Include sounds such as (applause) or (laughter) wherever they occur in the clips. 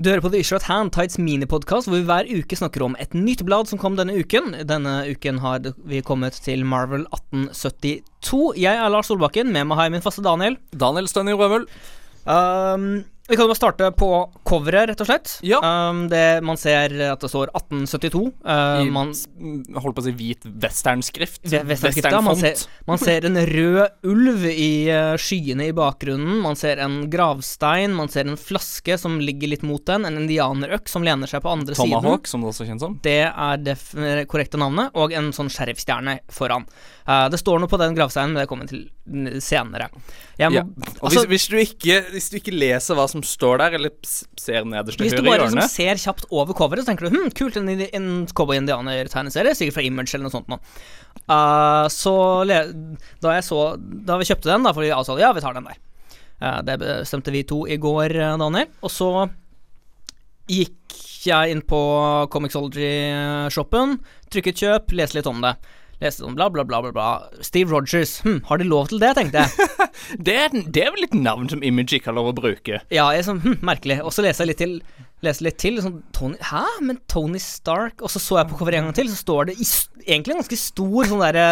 Du hører på The Issue at Hand, Tights minipodkast, hvor vi hver uke snakker om et nytt blad som kom denne uken. Denne uken har vi kommet til Marvel 1872. Jeg er Lars Solbakken, med meg har jeg min faste Daniel. Daniel Stønning Røvel. Um, vi kan bare starte på coveret, rett og slett. Ja. Um, det, man ser at det står 1872. Uh, I man, holdt på å si hvit westernskrift. Ve- ja. Man, ser- man ser en rød ulv i uh, skyene i bakgrunnen. Man ser en gravstein. Man ser en flaske som ligger litt mot den. En indianerøk som lener seg på andre siden. Tomahawk, som det også kjennes som. Det er det f- korrekte navnet, og en sånn sheriffstjerne foran. Uh, det står noe på den gravsteinen, men det kommer til senere. Må, Ja. Og altså, hvis, hvis, du ikke, hvis du ikke leser hva som står der, eller ser nederst til hvis du bare liksom ser kjapt over coveret, så tenker du hm, kult, en, en cowboy-indianer-tegneserie, sikkert fra Image eller noe sånt noe. Uh, så da jeg så Da vi kjøpte den, da, for vi altså, ja, vi tar den der. Uh, det bestemte vi to i går, eh, Daniel. Og så gikk jeg inn på Comixology-shoppen, trykket kjøp, leste litt om det. Leste sånn bla, bla, bla, bla, bla. Steve Rogers, hm, har de lov til det, tenkte jeg. (laughs) det, er, det er vel et navn som Image ikke har lov å bruke. Ja, jeg sånn, hm, merkelig. Og så leser jeg litt til. Leser litt til sånn, Tony, Hæ? Men Tony Stark Og så så jeg på coveret en gang til, så står det i, egentlig en ganske stor sånn derre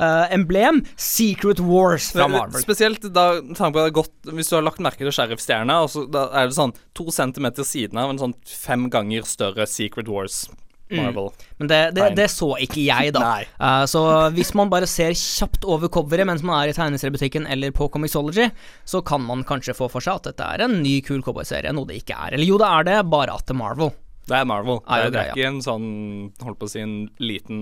uh, emblem. Secret Wars fra Marvel. Spesielt da tanken på det er godt Hvis du har lagt merke til sheriffstjerna, og så da er det sånn to centimeter siden av en sånn fem ganger større Secret Wars Marvel. Men det, det, det så ikke jeg, da. Eh, så hvis man bare ser kjapt over coveret mens man er i tegneseriebutikken eller på Comixology, så kan man kanskje få for seg at dette er en ny, kul cowboyserie, noe det ikke er. Eller jo, det er det, bare at det er Marvel. Det er Marvel. Er det, det er ikke en sånn Holdt på å si en liten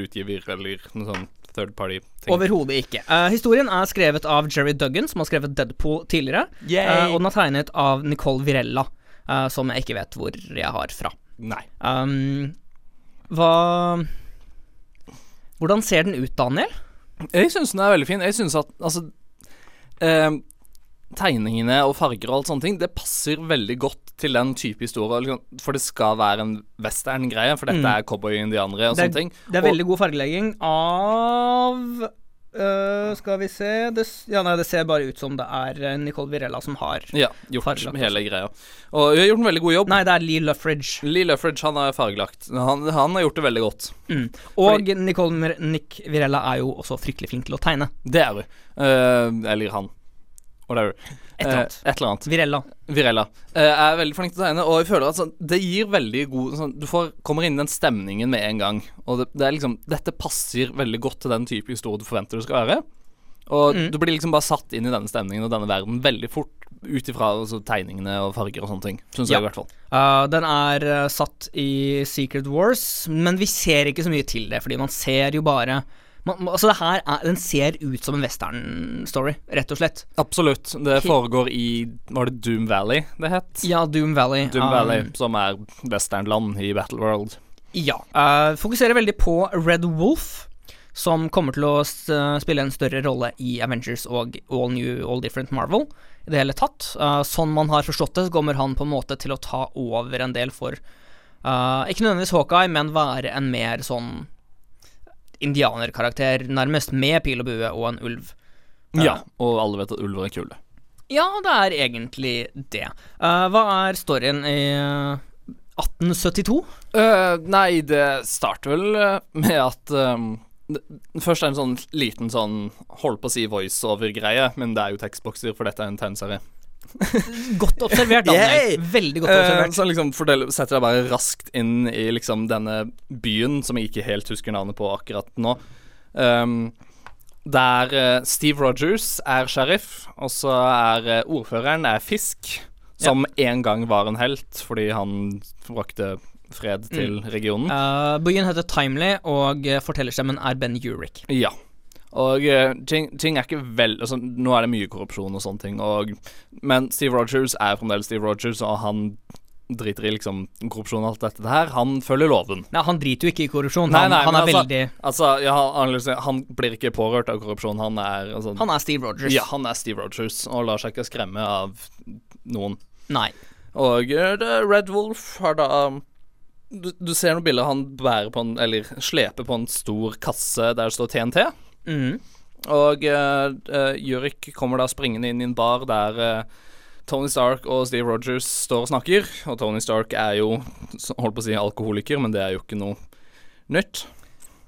utgiver eller noe sånn third party-ting. Overhodet ikke. Uh, historien er skrevet av Jerry Duggan, som har skrevet Deadpool tidligere. Eh, og den er tegnet av Nicole Virella, uh, som jeg ikke vet hvor jeg har fra. Nei. Um, hva Hvordan ser den ut, Daniel? Jeg syns den er veldig fin. Jeg syns at altså eh, Tegningene og farger og alt sånne ting, det passer veldig godt til den type historie. liksom, For det skal være en western-greie, for dette Mm. er cowboy-indianere og Det er- sånne ting. Det er Og- veldig god fargelegging av øh, Skal vi se det, Ja, nei, det ser bare ut som det er eh, Nicole Virella som har Ja, gjort Fargelagt hele greia. Og hun har gjort en veldig god jobb. Nei, det er Lee Luffridge. Lee Luffridge han er fargelagt. Han, han har gjort det veldig godt. Mm. Og Nicole Mir- Nick Virella er jo også fryktelig flink til å tegne. Det er hun. Uh, eller han. Whatever. Et eller annet. Eh, et eller annet. Virella. Virella eh, er veldig flink til å tegne, og jeg føler at sånn, det gir veldig god sånn, Du får, kommer inn i den stemningen med en gang. Og det, det er liksom Dette passer veldig godt til den type historie du forventer du skal være. Og Mm. du blir liksom bare satt inn i denne stemningen og denne verden veldig fort ut ifra altså, tegningene og farger og sånne ting. Syns Ja. jeg i hvert fall. Uh, den er uh, satt i Secret Wars, men vi ser ikke så mye til det, fordi man ser jo bare man, Altså, det her er, den ser ut som en western-story, rett og slett. Absolutt. Det foregår i Var det Doom Valley det het? Ja, Doom Valley. Doom um, Valley, som er westernland i Battleworld. Ja. Uh, fokuserer veldig på Red Wolf, som kommer til å spille en større rolle i Avengers og All New, All Different Marvel i det hele tatt. Uh, sånn man har forstått det, så kommer han på en måte til å ta over en del for uh, Ikke nødvendigvis Hawkeye, men være en mer sånn indianerkarakter, nærmest, med pil og bue og en ulv. Ja, og alle vet at ulver er kule. Ja, det er egentlig det. Uh, hva er storyen i uh, 1872? Uh, nei, det starter vel med at um, det, Først er det en sånn liten sånn Holdt på å si voiceover-greie, men det er jo tekstbokser, for dette er en tegneserie. (laughs) Godt observert, Daniel. Yay! Veldig godt observert. så liksom fordeler, setter deg bare raskt inn i liksom denne byen, som jeg ikke helt husker navnet på akkurat nå. Um, der uh, Steve Rogers er sheriff, og så er uh, ordføreren er Fisk, som en gang var en helt fordi han brakte fred til regionen. Uh, byen heter Timely, og fortellerstemmen er Ben Urick. Ja. Og eh, ting, ting er ikke vel altså, Nå er det mye korrupsjon og sånne ting, og, men Steve Rogers er fremdeles Steve Rogers, og han driter i liksom korrupsjon og alt dette her. Han følger loven. Nei, han driter jo ikke i korrupsjon. Nei, nei, han han er altså- veldig Altså, ja, han, han blir ikke pårørt av korrupsjon. Han er altså, Han er Steve Rogers. Ja, han er Steve Rogers, og lar seg ikke skremme av noen. Nei. Og eh, Red Wolf har da du, du ser noen bilder han bærer på en Eller sleper på en stor kasse der det står TNT. Mhm. Og uh, Jurik kommer da springende inn i en bar der uh, Tony Stark og Steve Rogers står og snakker, og Tony Stark er jo holdt på å si alkoholiker, men det er jo ikke noe nytt.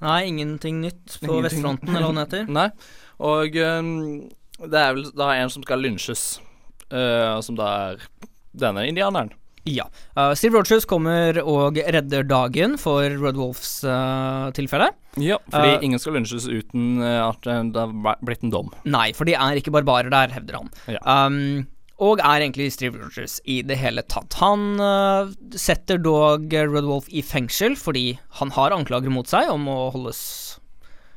Nei, ingenting nytt på Ingenting. vestfronten, eller hva det heter. (laughs) Nei. Og um, det er vel da en som skal lynsjes, uh, som da er denne indianeren. Ja. Uh, Steve Rogers kommer og redder dagen for Red Wolfs uh, tilfelle. Ja, fordi Uh, ingen skal lunsjes uten at det har blitt en dom. Nei, for de er ikke barbarer der, hevder han. Ja. Um, og er egentlig Steve Rogers i det hele tatt. Han uh, setter dog Red Wolf i fengsel fordi han har anklager mot seg om å holdes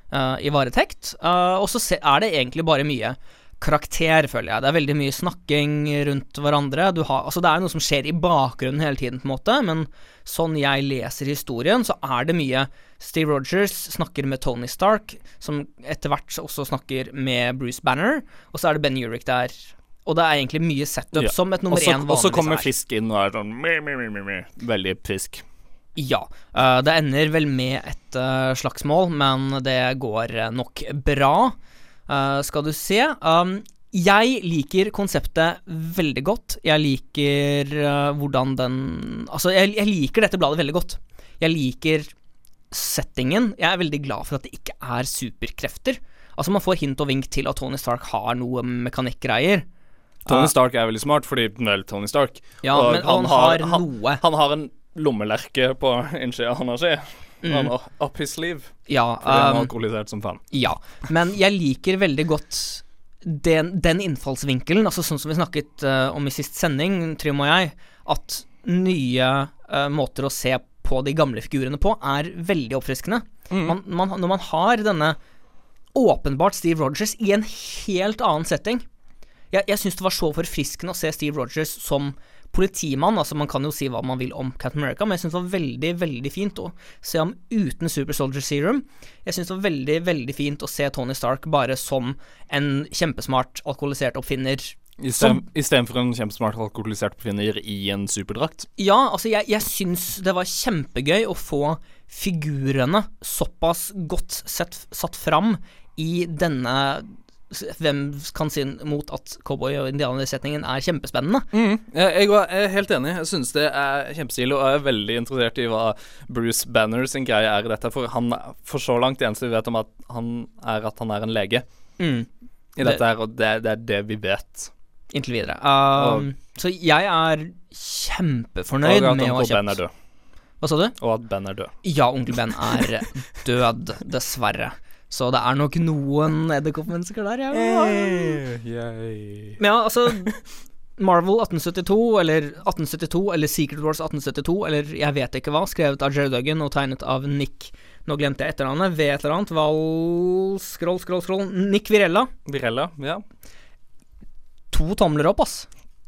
uh, i varetekt. Uh, og så er det egentlig bare mye karakter, føler jeg. Det er veldig mye snakking rundt hverandre. Du har, altså det er noe som skjer i bakgrunnen hele tiden, på en måte, men sånn jeg leser historien, så er det mye Steve Rogers snakker med Tony Stark, som etter hvert også snakker med Bruce Banner, og så er det Ben Urich der. Og det er egentlig mye setup Ja. som et nummer én vanligvis er. Og så kommer er. Fisk inn og er sånn me, me, me. Veldig frisk. Ja. eh, det ender vel med et eh, slagsmål, men det går nok bra. Eh, skal du se. Um, jeg liker konseptet veldig godt. Jeg liker uh, hvordan den Altså, jeg, jeg liker dette bladet veldig godt. Jeg liker settingen. Jeg er veldig glad for at det ikke er superkrefter. Altså, man får hint og vink til at Tony Stark har noe mekanikkgreier. Tony Ah. Stark er veldig smart, fordi vel, Tony Stark Ja, Og men han han, har, har- han- noe. Han har en lommelerke på innsida av hånda si. Han har up his sleeve. Ja, Fordi han har um, alkoholisert som faen. Ja, men jeg liker veldig godt den, den innfallsvinkelen, altså sånn som vi snakket uh, om i sist sending, Trym og jeg, at nye uh, måter å se på de gamle figurene på er veldig oppfriskende. Mm. Man, man, når man har denne åpenbart Steve Rogers i en helt annen setting Jeg, jeg syns det var så forfriskende å se Steve Rogers som politimann. Altså Man kan jo si hva man vil om Captain America, men jeg syns det var veldig veldig fint å se ham uten Super Soldier Serum. Jeg syns det var veldig veldig fint å se Tony Stark bare som en kjempesmart alkoholisert oppfinner. Istedenfor en kjempesmart alkoholisert oppfinner i en superdrakt. Ja, altså jeg, jeg syns det var kjempegøy å få figurene såpass godt sett, satt fram i denne hvem kan si mot at cowboy- og indianersetningen er kjempespennende? Jeg, jeg er helt enig. Jeg synes det er kjempestilig, og jeg er veldig interessert i hva Bruce Banner sin greie er i dette. For han For så langt det eneste vi vet om at han er at han er en lege Mm, i dette her, og det, det er det vi vet. inntil videre. Um, så jeg er kjempefornøyd og med å ha kjøpt. Hva sa du? Og at Ben er død. Ja, onkel Ben er død, (laughs) dessverre. Så det er nok noen edderkoppmennesker der, ja. Men ja, altså Marvel 1872, eller 1872, eller Secret Wars 1872, eller jeg vet ikke hva, skrevet av Jerry Duggan og tegnet av Nick Nå glemte jeg etternavnet. Ved et eller annet. Val... Scroll, scroll, scroll. Nick Virella. Virella, ja. To tomler opp, ass.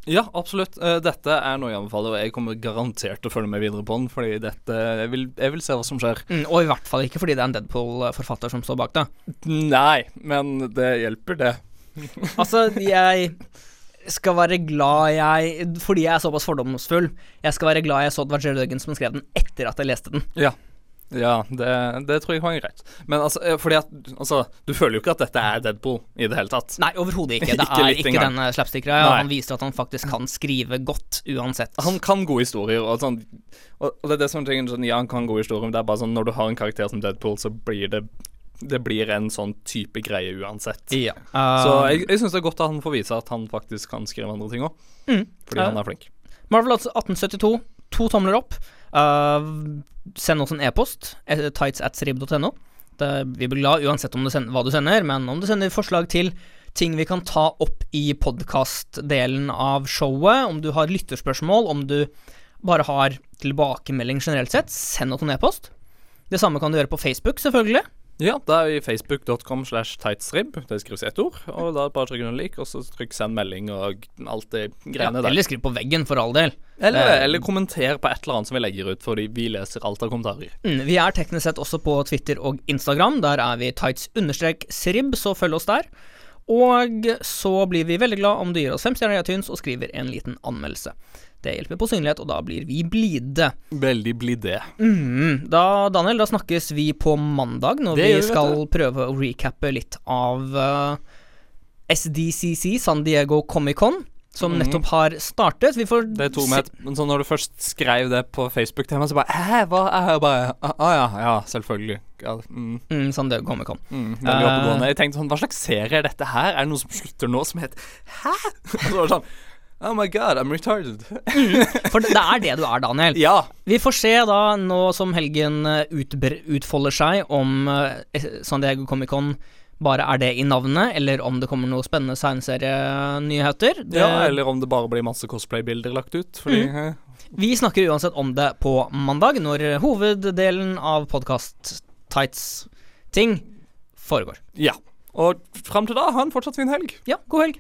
Ja, absolutt. Eh, dette er noe jeg anbefaler, og jeg kommer garantert til å følge med videre på den, fordi dette Jeg vil, jeg vil se hva som skjer. Mm, og i hvert fall ikke fordi det er en Deadpool-forfatter som står bak det. Nei, men det hjelper, det. (laughs) Altså, jeg skal være glad jeg Fordi jeg er såpass fordomsfull, jeg skal være glad jeg så det var Jerry Duggan som skrev den etter at jeg leste den. Ja. Ja, det, det tror jeg var greit. Men altså, eh, fordi at Altså, du føler jo ikke at dette er Deadpool i det hele tatt. Nei, overhodet ikke. (laughs) Det Ikke er ikke engang. denne slapstick-greia. Han viser at han faktisk kan skrive godt uansett. Han kan gode historier, og sånn Og, og det er det som er sånn, Ja, han kan gode historier, men det er bare sånn når du har en karakter som Deadpool, så blir det Det blir en sånn type greie uansett. Ja. Så Uh, jeg, jeg syns det er godt at han får vise at han faktisk kan skrive andre ting òg, Mm. fordi Ja. han er flink. Marvel 1872, to tomler opp. Uh, send oss en e-post, eh, tights at Vi blir glad uansett om du sender, hva du sender, men om du sender forslag til ting vi kan ta opp i podkast-delen av showet, om du har lytterspørsmål, om du bare har tilbakemelding generelt sett, send oss en e-post. Det samme kan du gjøre på Facebook, selvfølgelig. Ja, da er vi facebook.com slash tightsrib. Det skrives i ett ord. Og da bare trykk under lik, og så trykk send melding og alt det Ja, greiene der. eller skriv på veggen, for all del. Eller, Eh, eller kommenter på et eller annet som vi legger ut, fordi vi leser alt av kommentarer. Mm, vi er teknisk sett også på Twitter og Instagram. Der er vi tights-srib, så følg oss der. Og så blir vi veldig glad om du gir oss fem stjerner i iTunes og skriver en liten anmeldelse. Det hjelper på synlighet, og da blir vi blide. Veldig blide. Mm, da, Daniel, da snakkes vi på mandag, når Det vi skal vi, prøve å recappe litt av uh, SDCC, San Diego Comic-Con. som mm. nettopp har startet. Vi får Det tok meg et Men så når du først skrev det på Facebook til meg, så bare Hæ, hva er det? bare Å ah, ja, ja, selvfølgelig. Ja, mm, mm, San Diego Comic Con. mm, Eh. oppegående. Jeg tenkte sånn Hva slags serie er dette her? Er det noe som slutter nå som heter Hæ? (laughs) Og så var det sånn Oh my god, I'm retarded. For det, det er det du er, Daniel. ja. Vi får se da, nå som helgen eh, utfolder seg, om uh, San Diego Comic Con bare er det i navnet, eller om det kommer noen spennende tegneserienyheter. Ja, eller om det bare blir masse cosplay-bilder lagt ut. Fordi Mm. eh, Vi snakker uansett om det på mandag, når hoveddelen av podkast-tights-ting foregår. Ja. Og fram til da, ha en fortsatt fin helg. Ja, god helg.